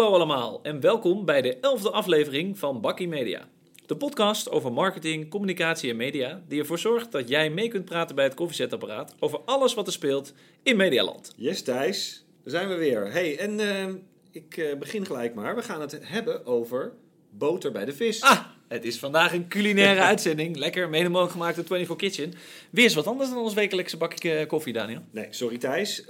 Hallo allemaal en welkom bij de elfde aflevering van Bakkie Media. De podcast over marketing, communicatie en media die ervoor zorgt dat jij mee kunt praten bij het koffiezetapparaat over alles wat er speelt in Medialand. Yes Thijs, daar zijn we weer. Hey, en eh, ik eh, begin gelijk maar. We gaan het hebben over boter bij de vis. Ah, het is vandaag een culinaire uitzending. Lekker, mede mogelijk gemaakt door 24 Kitchen. Weer eens wat anders dan ons wekelijkse bakje eh, koffie, Daniel. Nee, sorry Thijs.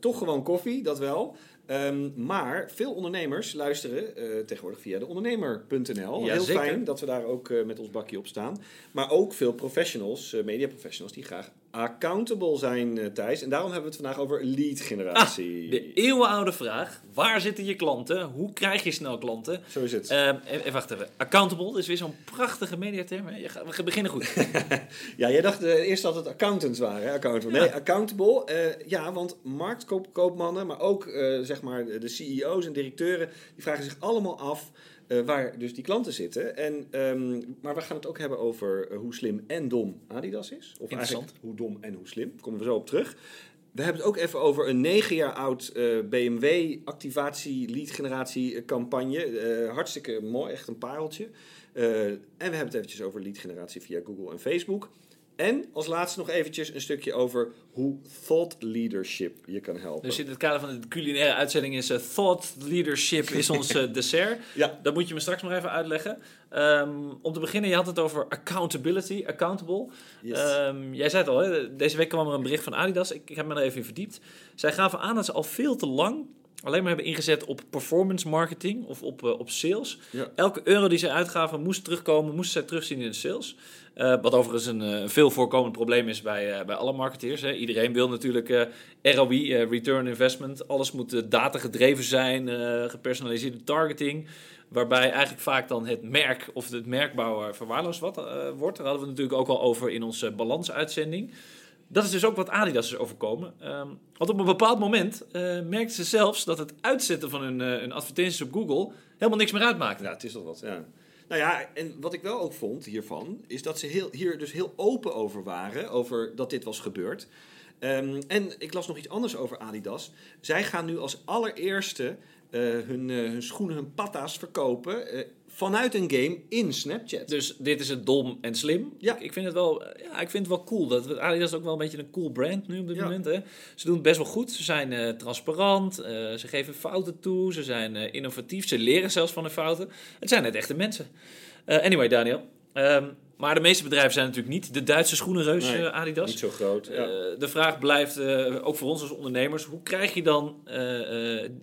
Toch gewoon koffie, dat wel. Ehm, maar veel ondernemers luisteren eh, tegenwoordig via de ondernemer.nl. Ja, Heel zeker. fijn dat we daar ook eh, met ons bakje op staan. Maar ook veel professionals, eh, media professionals, die graag accountable zijn, eh, Thijs. En daarom hebben we het vandaag over lead generatie. Ah, De eeuwenoude vraag, waar zitten je klanten? Hoe krijg je snel klanten? Zo is het. Ehm, even wacht even. Accountable, dat is weer zo'n prachtige mediaterm. We beginnen goed. Ja, jij dacht eh, eerst dat het accountants waren, hè? Accountable. Ja. Nee, accountable. eh, ja, want marktkoopmannen, maar ook zeg maar de CEO's en directeuren, die vragen zich allemaal af eh, waar dus die klanten zitten. En, ehm, maar we gaan het ook hebben over eh, hoe slim en dom Adidas is. Of eigenlijk hoe dom en hoe slim. Daar komen we zo op terug. We hebben het ook even over een negen jaar oud eh, BMW activatie lead generatie campagne. Hartstikke mooi, echt een pareltje. En we hebben het eventjes over lead generatie via Google en Facebook. En als laatste nog eventjes een stukje over hoe thought leadership je kan helpen. Dus in het kader van de culinaire uitzending is eh, thought leadership is ons eh, dessert. Ja. Dat moet je me straks nog even uitleggen. Ehm, om te beginnen, je had het over accountability, accountable. Yes. Ehm, jij zei het al, hè? deze week kwam er een bericht van Adidas. Ik, ik heb me er even in verdiept. Zij gaven aan dat ze al veel te lang alleen maar hebben ingezet op performance marketing of op, eh, op sales. Ja. Elke euro die ze uitgaven moest terugkomen, moesten zij terugzien in de sales. Eh, wat overigens een eh, veel voorkomend probleem is bij, bij alle marketeers. Hè. Iedereen wil natuurlijk ROI, return investment. Alles moet data gedreven zijn, gepersonaliseerde targeting. Waarbij eigenlijk vaak dan het merk of het merkbouwer verwaarloosd wat, wordt. Daar hadden we het natuurlijk ook al over in onze balansuitzending. Dat is dus ook wat Adidas is overkomen. Ehm, want op een bepaald moment eh merkten ze zelfs dat het uitzetten van hun, eh, hun advertenties op Google helemaal niks meer uitmaakte. Ja, het is toch wat, ja. Nou ja, en wat ik wel ook vond hiervan, is dat ze heel, hier dus heel open over waren, over dat dit was gebeurd. Ehm, en ik las nog iets anders over Adidas. Zij gaan nu als allereerste eh, hun, eh, hun schoenen, hun patta's verkopen eh, vanuit een game in Snapchat. Dus dit is het dom en slim. Ja. Ik, ik vind het wel, ja, ik vind het wel cool. Dat, Adidas is ook wel een beetje een cool brand nu op dit Ja. moment. Hè. Ze doen het best wel goed. Ze zijn eh, transparant. eh, ze geven fouten toe. Ze zijn eh, innovatief. Ze leren zelfs van hun fouten. Het zijn net echte mensen. Anyway, Daniel. Ehm, maar de meeste bedrijven zijn natuurlijk niet de Duitse schoenenreus Nee, eh, Adidas. Niet zo groot. Ja. Eh, de vraag blijft, eh, ook voor ons als ondernemers, hoe krijg je dan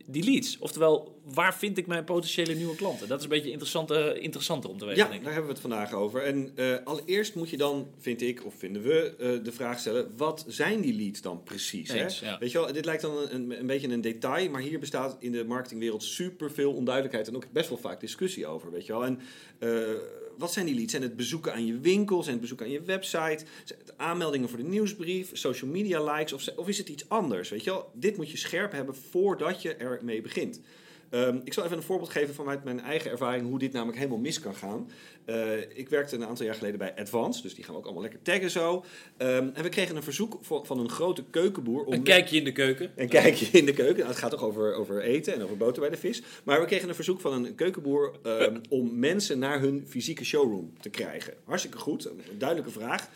die leads? Oftewel, waar vind ik mijn potentiële nieuwe klanten? Dat is een beetje interessant, interessanter om te weten, Ja, denk daar ik. hebben we het vandaag over. En allereerst moet je dan, vind ik, of vinden we, de vraag stellen: wat zijn die leads dan precies? Hè? Ja. Weet je wel, dit lijkt dan een, een, beetje een detail, maar hier bestaat in de marketingwereld super veel onduidelijkheid en ook best wel vaak discussie over. Weet je wel. En wat zijn die leads? Zijn het bezoeken aan je winkel? Zijn het bezoeken aan je website? Zijn het aanmeldingen voor de nieuwsbrief? Social media likes? Of, of is het iets anders? Weet je wel, dit moet je scherp hebben voordat je ermee begint. Ehm, ik zal even een voorbeeld geven vanuit mijn eigen ervaring hoe dit namelijk helemaal mis kan gaan. Eh, ik werkte een aantal jaar geleden bij Advance, dus die gaan we ook allemaal lekker taggen zo. Ehm, en we kregen een verzoek voor- van een grote keukenboer om Een kijkje in de keuken. een kijkje in de keuken. Nou, het gaat toch over, over eten en over boter bij de vis. Maar we kregen een verzoek van een keukenboer ehm, om mensen naar hun fysieke showroom te krijgen. Hartstikke goed, een duidelijke vraag.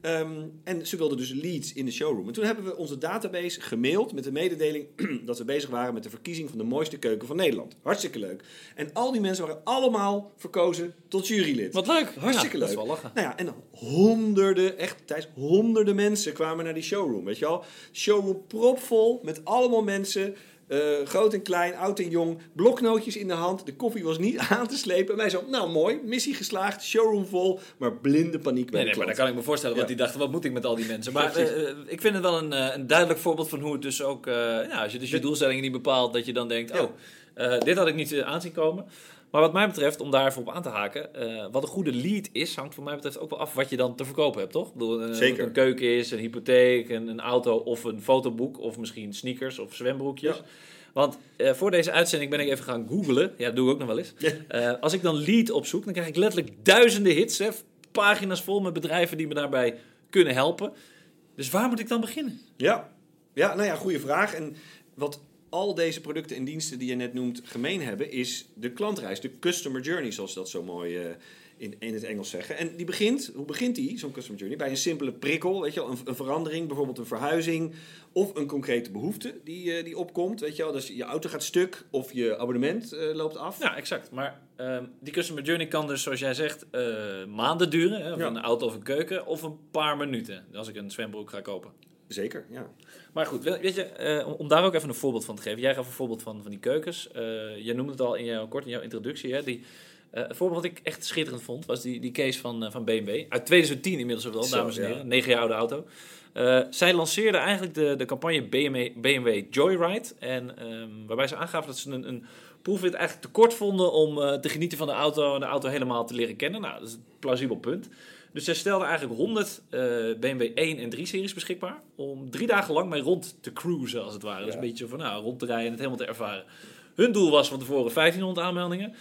Ehm, en ze wilden dus leads in de showroom. En toen hebben we onze database gemaild met de mededeling dat we bezig waren met de verkiezing van de mooiste keuken van Nederland. Hartstikke leuk. En al die mensen waren allemaal verkozen tot jurylid. Wat leuk. Hartstikke Ja, leuk. Dat is wel lachen. Nou ja, en honderden, echt Thijs, honderden mensen kwamen naar die showroom. Weet je wel? Showroom propvol met allemaal mensen. Eh, groot en klein, oud en jong. Bloknootjes in de hand. De koffie was niet aan te slepen. En wij zo, nou mooi, missie geslaagd. Showroom vol, maar blinde paniek bij Nee, nee, maar dan kan ik me voorstellen, want Ja. die dachten, wat moet ik met al die mensen? Maar eh, eh, ik vind het wel een, een duidelijk voorbeeld van hoe het dus ook, ja, als je dus je doelstellingen niet bepaalt, dat je dan denkt, oh, dit had ik niet eh, aanzien komen. Maar wat mij betreft, om daar even op aan te haken, eh, wat een goede lead is, hangt voor mij betreft ook wel af wat je dan te verkopen hebt, toch? Ik bedoel, eh, of Zeker. een keuken is, een hypotheek, een, een auto of een fotoboek, of misschien sneakers of zwembroekjes. Ja. Want eh, voor deze uitzending ben ik even gaan googlen. Ja, dat doe ik ook nog wel eens. Eh, als ik dan lead opzoek, dan krijg ik letterlijk duizenden hits. Hè, pagina's vol met bedrijven die me daarbij kunnen helpen. Dus waar moet ik dan beginnen? Ja. ja, nou ja, goede vraag. En wat al deze producten en diensten die je net noemt gemeen hebben, is de klantreis, de customer journey, zoals ze dat zo mooi eh, in, in het Engels zeggen. En die begint, hoe begint die, zo'n customer journey? Bij een simpele prikkel, weet je wel, een, een verandering, bijvoorbeeld een verhuizing of een concrete behoefte die, eh, die opkomt, weet je wel. Dus je auto gaat stuk of je abonnement eh, loopt af. Ja, exact. Maar ehm, die customer journey kan dus, zoals jij zegt, maanden duren. Hè, Ja. een auto of een keuken. Of een paar minuten, als ik een zwembroek ga kopen. Zeker, ja. Maar goed, we- weet je, eh, om- daar ook even een voorbeeld van te geven. Jij gaf een voorbeeld van, van die keukens. Eh jij noemde het al in jouw, kort in jouw introductie. Hè, die, eh, het voorbeeld wat ik echt schitterend vond, was die, die case van, eh, van BMW. Uit 2010 inmiddels wel, Zo, dames en ja. heren. Negen jaar oude auto. Eh, zij lanceerden eigenlijk de, de campagne BMW, BMW Joyride. En, ehm, waarbij ze aangaven dat ze een, een proefrit eigenlijk te kort vonden om eh, te genieten van de auto en de auto helemaal te leren kennen. Nou, dat is een plausibel punt. Dus zij stelden eigenlijk 100 eh, BMW 1 en 3 series beschikbaar. Om drie dagen lang mee rond te cruisen, als het ware. Dus een beetje van nou, rond te rijden en het helemaal te ervaren. Hun doel was van tevoren 1500 aanmeldingen.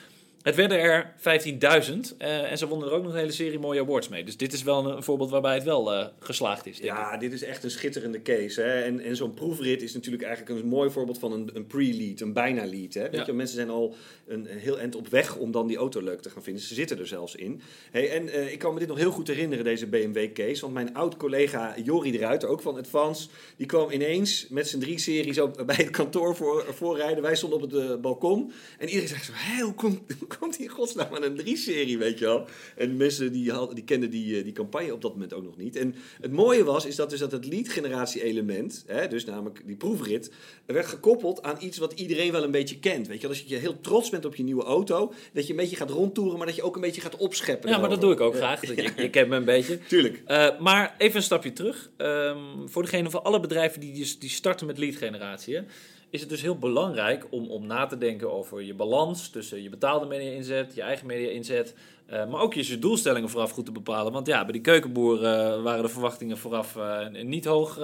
Het werden er 15.000 eh, en ze wonnen er ook nog een hele serie mooie awards mee. Dus dit is wel een, voorbeeld waarbij het wel eh, geslaagd is. denk ik. Ja, dit is echt een schitterende case. Hè? En, en zo'n proefrit is natuurlijk eigenlijk een mooi voorbeeld van een, een pre-lead, een bijna lead. Hè? Weet Ja. je, mensen zijn al een, een heel eind op weg om dan die auto leuk te gaan vinden. Ze zitten er zelfs in. Hey, en eh, ik kan me dit nog heel goed herinneren, deze BMW-case. Want mijn oud-collega Jori de Ruiter, ook van Advance, die kwam ineens met zijn drie series op, bij het kantoor voor, voorrijden. Wij stonden op het balkon. En iedereen zei zo, hé, hoe komt, komt hij in godsnaam aan een drie-serie, weet je wel? En mensen die, hadden- die kenden die, eh, die campagne op dat moment ook nog niet. En het mooie was, is dat, dus dat het lead-generatie element, hè, dus namelijk die proefrit, werd gekoppeld aan iets wat iedereen wel een beetje kent. Weet je, als je heel trots bent op je nieuwe auto, dat je een beetje gaat rondtoeren, maar dat je ook een beetje gaat opscheppen. Ja, maar dat doe ik ook graag. Je, je kent me een beetje. Tuurlijk. Eh, maar even een stapje terug. Ehm, voor degene van alle bedrijven die, die, die starten met lead generatie, hè, is het dus heel belangrijk om, om na te denken over je balans tussen je betaalde media inzet, je eigen media inzet, eh, maar ook je je doelstellingen vooraf goed te bepalen. Want ja, bij die keukenboer eh, waren de verwachtingen vooraf eh, niet hoog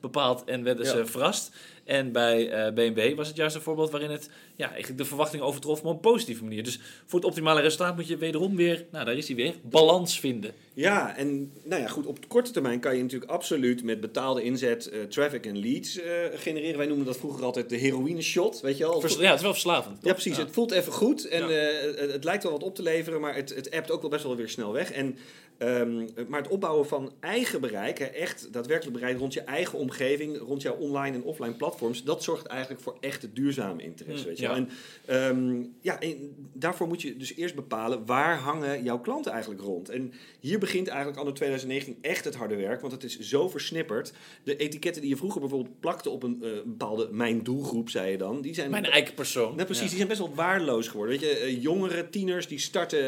bepaald en werden Ja. ze verrast. En bij BMW was het juist een voorbeeld waarin het ja, eigenlijk de verwachtingen overtrof, maar op een positieve manier. Dus voor het optimale resultaat moet je wederom weer, nou daar is hij weer, balans vinden. Ja, en nou ja, goed, op korte termijn kan je natuurlijk absoluut met betaalde inzet traffic en leads genereren. Wij noemen dat vroeger altijd de heroïne shot, weet je wel. Vers- ja, het is wel verslavend. Ja, precies. Het voelt even goed en het, het lijkt wel wat op te leveren, maar het, het appt ook wel best wel weer snel weg. En, ehm, maar het opbouwen van eigen bereik, hè, echt daadwerkelijk bereik rond je eigen omgeving, rond jouw online en offline platforms, dat zorgt eigenlijk voor echte duurzame interesse. Mm, weet je ja. wel. En, ehm, ja, en daarvoor moet je dus eerst bepalen waar hangen jouw klanten eigenlijk rond. En hier begint eigenlijk anno 2019 echt het harde werk, want het is zo versnipperd. De etiketten die je vroeger bijvoorbeeld plakte op een eh, bepaalde mijn doelgroep, zei je dan, die zijn Mijn eigen persoon. nou, precies, Ja. die zijn best wel waardeloos geworden. Weet je, eh, jongere tieners die starten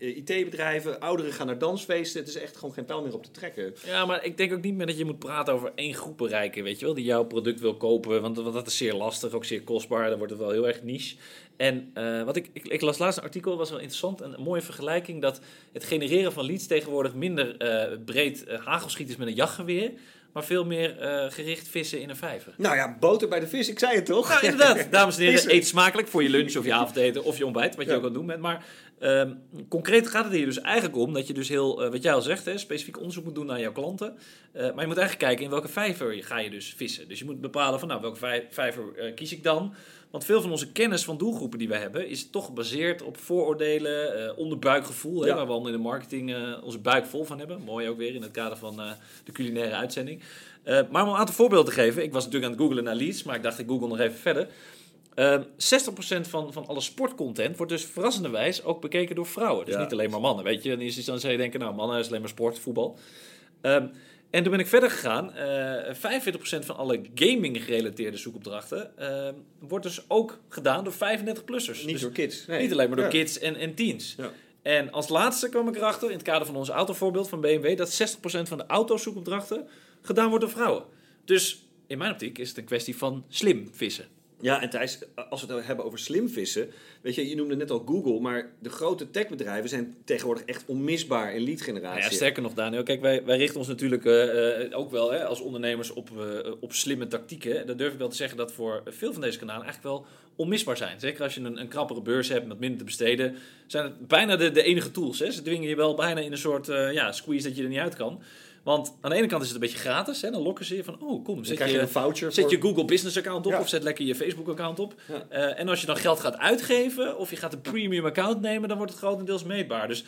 eh, IT-bedrijven, ouderen gaan naar dansfeesten. Het is echt gewoon geen pijl meer op te trekken. Ja, maar ik denk ook niet meer dat je moet praten over één groep bereiken, weet je wel, die jouw product wil kopen, want, want dat is zeer lastig, ook zeer kostbaar, dan wordt het wel heel erg niche. En eh, wat ik, ik, ik las laatst een artikel, was wel interessant, een mooie vergelijking, dat het genereren van leads tegenwoordig minder eh, breed eh, hagelschiet is met een jachtgeweer, maar veel meer eh, gericht vissen in een vijver. Nou ja, boter bij de vis, ik zei het toch? Nou, inderdaad. Dames en heren, eet smakelijk voor je lunch of je avondeten of je ontbijt, wat je Ja. ook aan het doen bent. Maar ehm, concreet gaat het hier dus eigenlijk om dat je dus heel, eh, wat jij al zegt, hè, specifiek onderzoek moet doen naar jouw klanten. Eh, maar je moet eigenlijk kijken in welke vijver je- ga je dus vissen. Dus je moet bepalen van nou, welke vij- vijver kies ik dan. Want veel van onze kennis van doelgroepen die wij hebben, is toch gebaseerd op vooroordelen, eh onderbuikgevoel, hè, waar we allemaal in de marketing eh, onze buik vol van hebben. Mooi ook weer in het kader van eh, de culinaire uitzending. Maar om een aantal voorbeelden te geven, ik was natuurlijk aan het googlen naar leads, maar ik dacht ik google nog even verder. Ehm 60% van, van alle sportcontent wordt dus verrassenderwijs ook bekeken door vrouwen. Dus Ja. niet alleen maar mannen. Weet je, in eerste instantie zou je denken, nou, mannen is alleen maar sport, voetbal. Ehm, en toen ben ik verder gegaan. Eh 45% van alle gaming-gerelateerde zoekopdrachten ehm, wordt dus ook gedaan door 35-plussers. Niet Dus door kids. Nee. niet alleen maar door Ja. kids en, en teens. Ja. En als laatste kwam ik erachter, in het kader van ons autovoorbeeld van BMW, dat 60% van de autozoekopdrachten gedaan wordt door vrouwen. Dus in mijn optiek is het een kwestie van slim vissen. Ja, en Thijs, als we het hebben over slim vissen, weet je, je noemde net al Google, maar de grote techbedrijven zijn tegenwoordig echt onmisbaar in lead Nou generatie. ja, sterker nog, Daniel. Kijk, wij, wij richten ons natuurlijk eh, eh, ook wel hè, als ondernemers op, eh, op slimme tactieken. Dan durf ik wel te zeggen dat voor veel van deze kanalen eigenlijk wel onmisbaar zijn. Zeker als je een, een krappere beurs hebt met minder te besteden, zijn het bijna de, de enige tools. Hè. Ze dwingen je wel bijna in een soort ja, squeeze dat je er niet uit kan. Want aan de ene kant is het een beetje gratis. Hè? Dan lokken ze je van, oh kom, zet je je, een voucher zet voor... je Google Business account op Ja. of zet lekker je Facebook account op. Ja. Eh, en als je dan geld gaat uitgeven of je gaat een premium account nemen, dan wordt het grotendeels meetbaar. Dus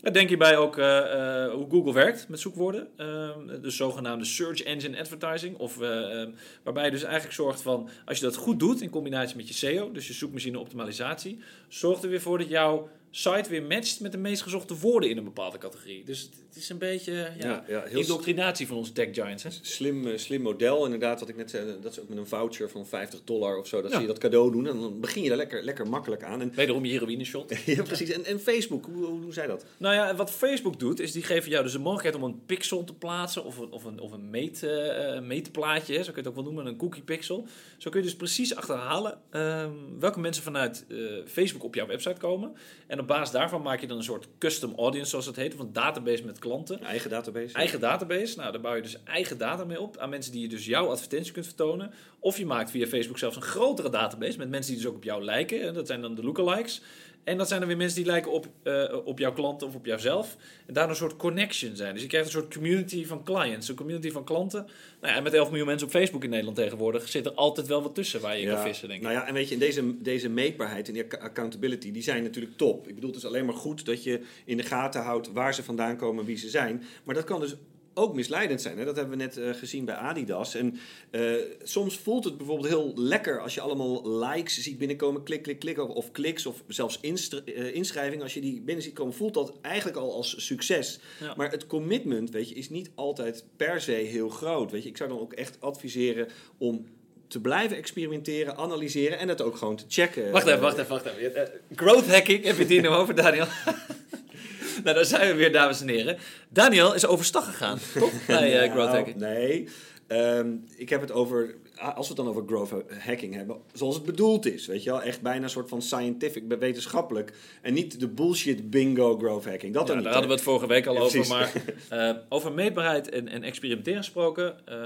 daar denk je bij ook eh, eh, hoe Google werkt met zoekwoorden. De zogenaamde Search Engine Advertising. Of, eh, ehm, waarbij je dus eigenlijk zorgt van, als je dat goed doet in combinatie met je SEO, dus je zoekmachine optimalisatie, zorgt er weer voor dat jouw site weer matcht met de meest gezochte woorden in een bepaalde categorie. Dus het is een beetje ja, Ja, ja, heel indoctrinatie van onze tech giants. Hè? Slim, eh, slim model, inderdaad, wat ik net zei. Dat is ook met een voucher van 50 dollar of zo. Dat Ja. ze je dat cadeau doen en dan begin je daar lekker, lekker makkelijk aan. En, Wederom je heroïne shot. ja, precies. En, en Facebook, hoe, hoe doen zij dat? Nou ja, wat Facebook doet, is die geven jou dus de mogelijkheid om een pixel te plaatsen of een, of een, of een meet, eh, meetplaatje, hè, zo kun je het ook wel noemen, een cookie pixel. Zo kun je dus precies achterhalen ehm, welke mensen vanuit eh, Facebook op jouw website komen. En op basis daarvan maak je dan een soort custom audience, zoals het heet, of een database met klanten. Een eigen database? Eigen database, nou daar bouw je dus eigen data mee op aan mensen die je dus jouw advertentie kunt vertonen. Of je maakt via Facebook zelfs een grotere database met mensen die dus ook op jou lijken. En dat zijn dan de lookalikes. En dat zijn dan weer mensen die lijken op, eh, op jouw klanten of op jouzelf. En daar een soort connection zijn. Dus je krijgt een soort community van clients, een community van klanten. Nou ja, en met 11 miljoen mensen op Facebook in Nederland tegenwoordig zit er altijd wel wat tussen waar je kan vissen, denk ik. Nou ja, en weet je, en deze, deze meetbaarheid en die acc- accountability, die zijn natuurlijk top. Ik bedoel, het is alleen maar goed dat je in de gaten houdt waar ze vandaan komen, wie ze zijn. Maar dat kan dus ook misleidend zijn. Hè? Dat hebben we net eh, gezien bij Adidas. En eh, soms voelt het bijvoorbeeld heel lekker als je allemaal likes ziet binnenkomen, klik, klik, klik, of, of kliks, of zelfs eh, inschrijvingen. Als je die binnen ziet komen, voelt dat eigenlijk al als succes. Ja. Maar het commitment, weet je, is niet altijd per se heel groot. Weet je, ik zou dan ook echt adviseren om te blijven experimenteren, analyseren en het ook gewoon te checken. Wacht even, wacht even, wacht even. Growth hacking, heb je het hier nou over, Daniel? nou, daar zijn we weer, dames en heren. Daniel is overstag gegaan, toch? Bij eh, growth hacking. Nee, Ehm, ik heb het over, als we het dan over growth hacking hebben, zoals het bedoeld is. Weet je wel, echt bijna een soort van scientific, wetenschappelijk. En niet de bullshit bingo growth hacking. Dat Ja, dan daar niet. hadden we het vorige week al Ja, over. precies. Maar eh, over meetbaarheid en, en experimenteren gesproken. eh,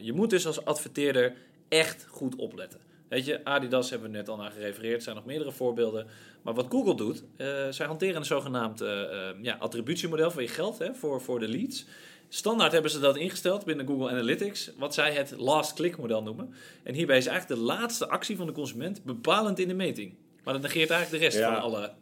je moet dus als adverteerder echt goed opletten. Weet je, Adidas hebben we net al naar gerefereerd. Er zijn nog meerdere voorbeelden. Maar wat Google doet, eh, zij hanteren een zogenaamd eh, eh, ja, attributiemodel van je geld hè, voor, voor de leads. Standaard hebben ze dat ingesteld binnen Google Analytics, wat zij het last click model noemen. En hierbij is eigenlijk de laatste actie van de consument bepalend in de meting. Maar dat negeert eigenlijk de rest Ja. van alle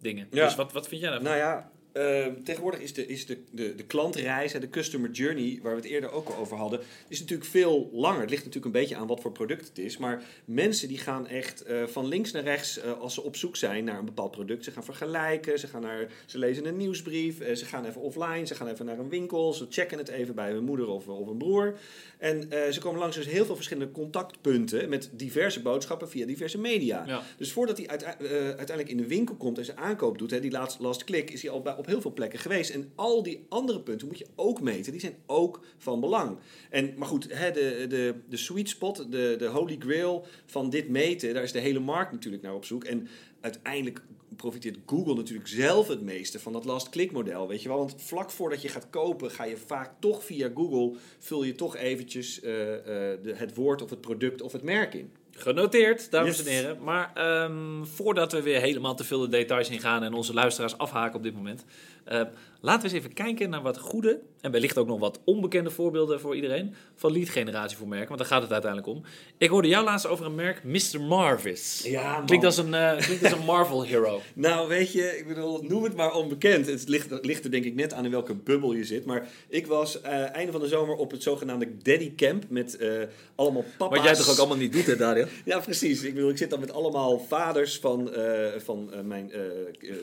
dingen. Ja. Dus wat, wat vind jij daarvan? Nou ja, eh, tegenwoordig is, de, is de, de, de klantreis, de customer journey, waar we het eerder ook al over hadden, is natuurlijk veel langer. Het ligt natuurlijk een beetje aan wat voor product het is. Maar mensen die gaan echt eh, van links naar rechts eh, als ze op zoek zijn naar een bepaald product. Ze gaan vergelijken, ze, gaan naar, ze lezen een nieuwsbrief, eh, ze gaan even offline, ze gaan even naar een winkel, ze checken het even bij hun moeder of, of een broer. En ze komen langs dus heel veel verschillende contactpunten met diverse boodschappen via diverse media. Ja. Dus voordat hij uite- uiteindelijk in de winkel komt en zijn aankoop doet, hè, die last, last click, is hij al bij, op heel veel plekken geweest. En al die andere punten moet je ook meten. Die zijn ook van belang. En, maar goed, hè, de, de, de sweet spot, de, de holy grail van dit meten, daar is de hele markt natuurlijk naar op zoek. En uiteindelijk profiteert Google natuurlijk zelf het meeste van dat last click model, weet je wel. Want vlak voordat je gaat kopen, ga je vaak toch via Google, vul je toch eventjes eh, eh, de, het woord of het product of het merk in. Genoteerd, dames Yes. en heren. Maar ehm, voordat we weer helemaal te veel de details ingaan en onze luisteraars afhaken op dit moment, eh, laten we eens even kijken naar wat goede en wellicht ook nog wat onbekende voorbeelden voor iedereen van lead generatie voor merken, want daar gaat het uiteindelijk om. Ik hoorde jou laatst over een merk, Mr. Marvis. Ja, man. Klinkt als een, eh, klinkt als een Marvel hero. Nou, weet je, ik bedoel, noem het maar onbekend. Het ligt, het ligt er denk ik net aan in welke bubbel je zit. Maar ik was eh, einde van de zomer op het zogenaamde Daddy Camp met eh, allemaal papa's. Wat jij toch ook allemaal niet doet, hè, Dario? Ja, precies. Ik bedoel, ik zit dan met allemaal vaders van, van mijn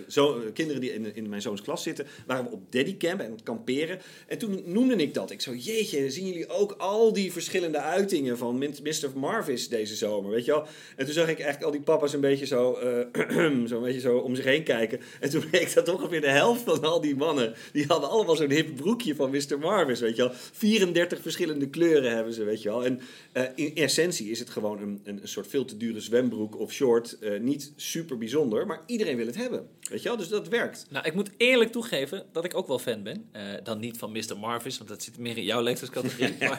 zo, kinderen die in, in mijn zoons klas zitten. Waren op Daddy Camp en kamperen. En toen noemde ik dat. Ik zo, jeetje, zien jullie ook al die verschillende uitingen van Mr. Marvis deze zomer, weet je wel? En toen zag ik eigenlijk al die papa's een beetje zo, eh, zo, een beetje zo om zich heen kijken. En toen bleek dat ongeveer de helft van al die mannen, die hadden allemaal zo'n hip broekje van Mr. Marvis, weet je wel? 34 verschillende kleuren hebben ze, weet je wel? En eh, in essentie is het gewoon een, een, een soort veel te dure zwembroek of short eh, niet super bijzonder, maar iedereen wil het hebben. Weet je wel? Dus dat werkt. Nou, ik moet eerlijk toegeven ik ook wel fan ben. Eh, dan niet van Mr. Marvis, want dat zit meer in jouw leeftijdscategorie.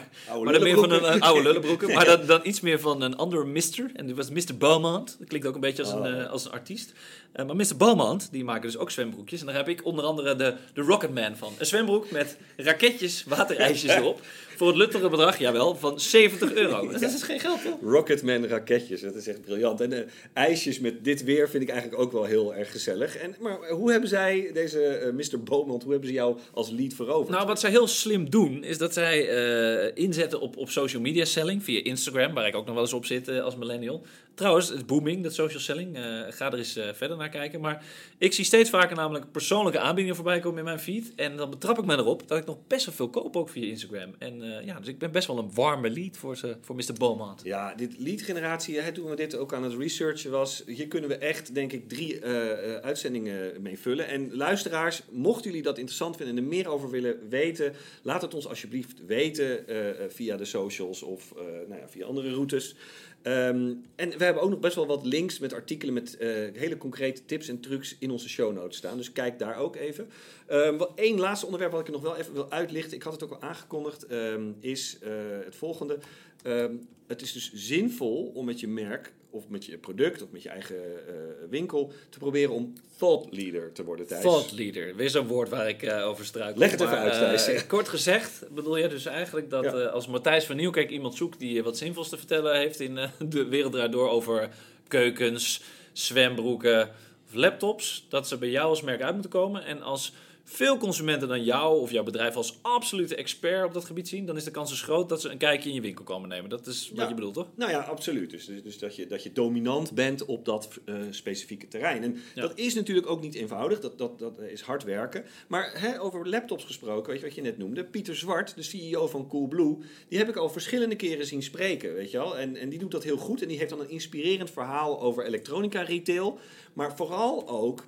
Maar, dan meer van een, een oude lullenbroeken. Maar dan, dan iets meer van een andere Mister. En die was Mr. Beaumont. Dat klinkt ook een beetje als, een, Oh. eh, als een artiest. Eh, maar Mr. Beaumont, die maken dus ook zwembroekjes. En daar heb ik onder andere de, de Rocketman van. Een zwembroek met raketjes, waterijsjes erop. Voor het luttere bedrag, jawel, van 70 euro. Dat is geen geld, toch? Rocketman raketjes, dat is echt briljant. En eh, ijsjes met dit weer vind ik eigenlijk ook wel heel erg gezellig. En, maar hoe hebben zij, deze eh, Mr. Beaumont, hoe hebben ze jou als lead veroverd? Nou, wat zij heel slim doen, is dat zij eh, inzetten op, op social media selling via Instagram, waar ik ook nog wel eens op zit als millennial. Trouwens, het booming, dat social selling. Eh, ga er eens eh, verder naar kijken. Maar ik zie steeds vaker namelijk persoonlijke aanbiedingen voorbij komen in mijn feed. En dan betrap ik me erop dat ik nog best wel veel koop ook via Instagram. En eh, ja, dus ik ben best wel een warme lead voor, ze, voor Mr. Beaumont. Ja, dit lead generatie, hè, toen we dit ook aan het researchen was, hier kunnen we echt, denk ik, drie uitzendingen mee vullen. En luisteraars, mochten jullie dat interessant vinden en er meer over willen weten, laat het ons alsjeblieft weten via de socials of nou ja, via andere routes. Ehm, en we hebben ook nog best wel wat links met artikelen met eh, hele concrete tips en trucs in onze show notes staan. Dus kijk daar ook even. Wat één laatste onderwerp wat ik nog wel even wil uitlichten, ik had het ook al aangekondigd, ehm, is eh, het volgende. Ehm, het is dus zinvol om met je merk of met je product of met je eigen eh, winkel te proberen om thought leader te worden Thijs. Thought leader, weer zo'n woord waar ik eh, over struikel. Leg het even uit, Thijs. eh, kort gezegd bedoel je dus eigenlijk dat Ja. als Matthijs van Nieuwkerk iemand zoekt die wat zinvols te vertellen heeft in de wereld door over keukens, zwembroeken of laptops, dat ze bij jou als merk uit moeten komen. En als veel consumenten dan jou of jouw bedrijf als absolute expert op dat gebied zien, dan is de kans dus groot dat ze een kijkje in je winkel komen nemen. Dat is wat Ja. je bedoelt, toch? Nou ja, absoluut. Dus, dus, dus dat, je, dat je dominant bent op dat eh, specifieke terrein. En Ja. dat is natuurlijk ook niet eenvoudig. Dat, dat, dat is hard werken. Maar hè, over laptops gesproken, weet je wat je net noemde? Pieter Zwart, de CEO van Coolblue, die heb ik al verschillende keren zien spreken, weet je wel. En, en die doet dat heel goed. En die heeft dan een inspirerend verhaal over elektronica retail. Maar vooral ook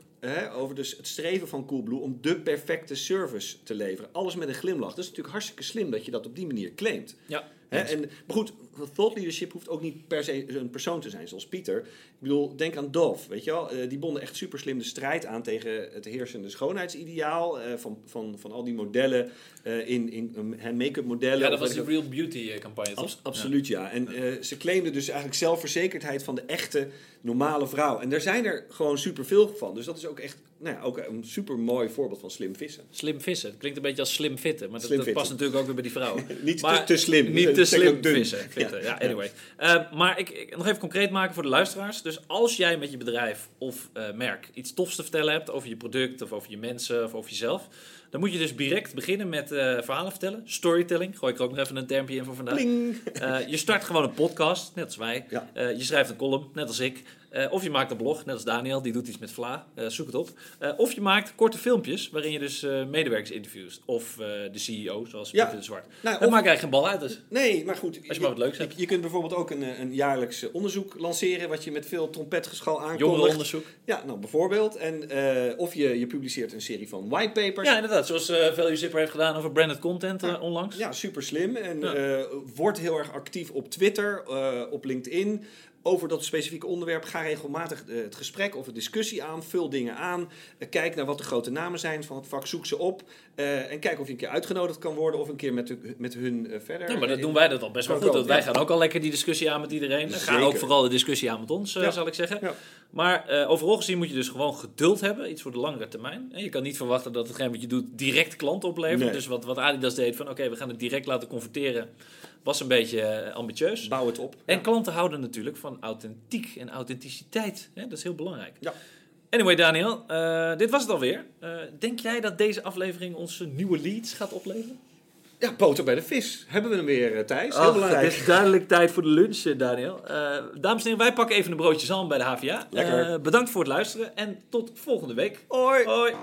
over dus het streven van Coolblue om de perfecte service te leveren. Alles met een glimlach. Dat is natuurlijk hartstikke slim dat je dat op die manier claimt. Ja. En, maar goed, thought leadership hoeft ook niet per se een persoon te zijn, zoals Pieter. Ik bedoel, denk aan Dove, weet je wel. Eh, die bonden echt super slim de strijd aan tegen het heersende schoonheidsideaal. eh, van, van, van al die modellen eh, in, in make-up modellen. Ja, dat was ik Real Beauty campagne, toch? Abs- absoluut, ja. En eh, ze claimden dus eigenlijk zelfverzekerdheid van de echte, normale vrouw. En daar zijn er gewoon superveel van. Dus dat is ook echt nou ja, ook een super mooi voorbeeld van slim vissen. Slim vissen. Het klinkt een beetje als slim fitten, maar dat, past natuurlijk ook weer bij die vrouwen. Niet Maar te, te slim. Niet te slim vissen. Ja, anyway. Eh, maar ik, ik nog even concreet maken voor de luisteraars. Dus als jij met je bedrijf of eh, merk iets tofs te vertellen hebt over je product of over je mensen of over jezelf, dan moet je dus direct beginnen met eh, verhalen vertellen. Storytelling. Gooi ik er ook nog even een termpje in voor vandaag. Eh, je start gewoon een podcast, net als wij. Ja. Je schrijft een column, net als ik. Eh, of je maakt een blog, net als Daniel, die doet iets met Vla. Eh, zoek het op. Eh, of je maakt korte filmpjes waarin je dus medewerkers interviewt. Of de CEO, zoals Ja. Pieter de Zwart. Nou, Dan of- maakt eigenlijk geen bal uit. Dus. Nee, maar goed. Als je maar wat leuks hebt. Je, je kunt bijvoorbeeld ook een, een jaarlijks onderzoek lanceren, wat je met veel trompetgeschal aankondigt. Jongerenonderzoek. Ja, nou bijvoorbeeld. En, of je, je publiceert een serie van whitepapers. Ja, inderdaad. Zoals Value Zipper heeft gedaan over branded content Ja. onlangs. Ja, super slim. En Ja. eh, word heel erg actief op Twitter, op LinkedIn. Over dat specifieke onderwerp. Ga regelmatig eh, het gesprek of de discussie aan. Vul dingen aan. Eh, kijk naar wat de grote namen zijn van het vak. Zoek ze op. Eh, en kijk of je een keer uitgenodigd kan worden. Of een keer met, de- met hun verder. Ja, maar dat doen wij dat al best wel goed. wij gaan ook al lekker die discussie aan met iedereen. Ga Zeker. ook vooral de discussie aan met ons, Ja. zal ik zeggen. Ja. Maar overal gezien moet je dus gewoon geduld hebben. Iets voor de langere termijn. En je kan niet verwachten dat hetgeen wat je doet direct klanten oplevert. Nee. Dus wat, wat Adidas deed van oké, we gaan het direct laten converteren. Was een beetje eh, ambitieus. Bouw het op. En Ja. klanten houden natuurlijk van authentiek en authenticiteit. Hè? Dat is heel belangrijk. Ja. Anyway, Daniel, eh, dit was het alweer. Eh, denk jij dat deze aflevering onze nieuwe leads gaat opleveren? Ja, boter bij de vis. Hebben we hem weer, Thijs? Heel belangrijk. Het is duidelijk tijd voor de lunch, Daniel. Eh, dames en heren, wij pakken even een broodje zalm bij de HVA. Lekker. Eh, bedankt voor het luisteren en tot volgende week. Hoi. Hoi.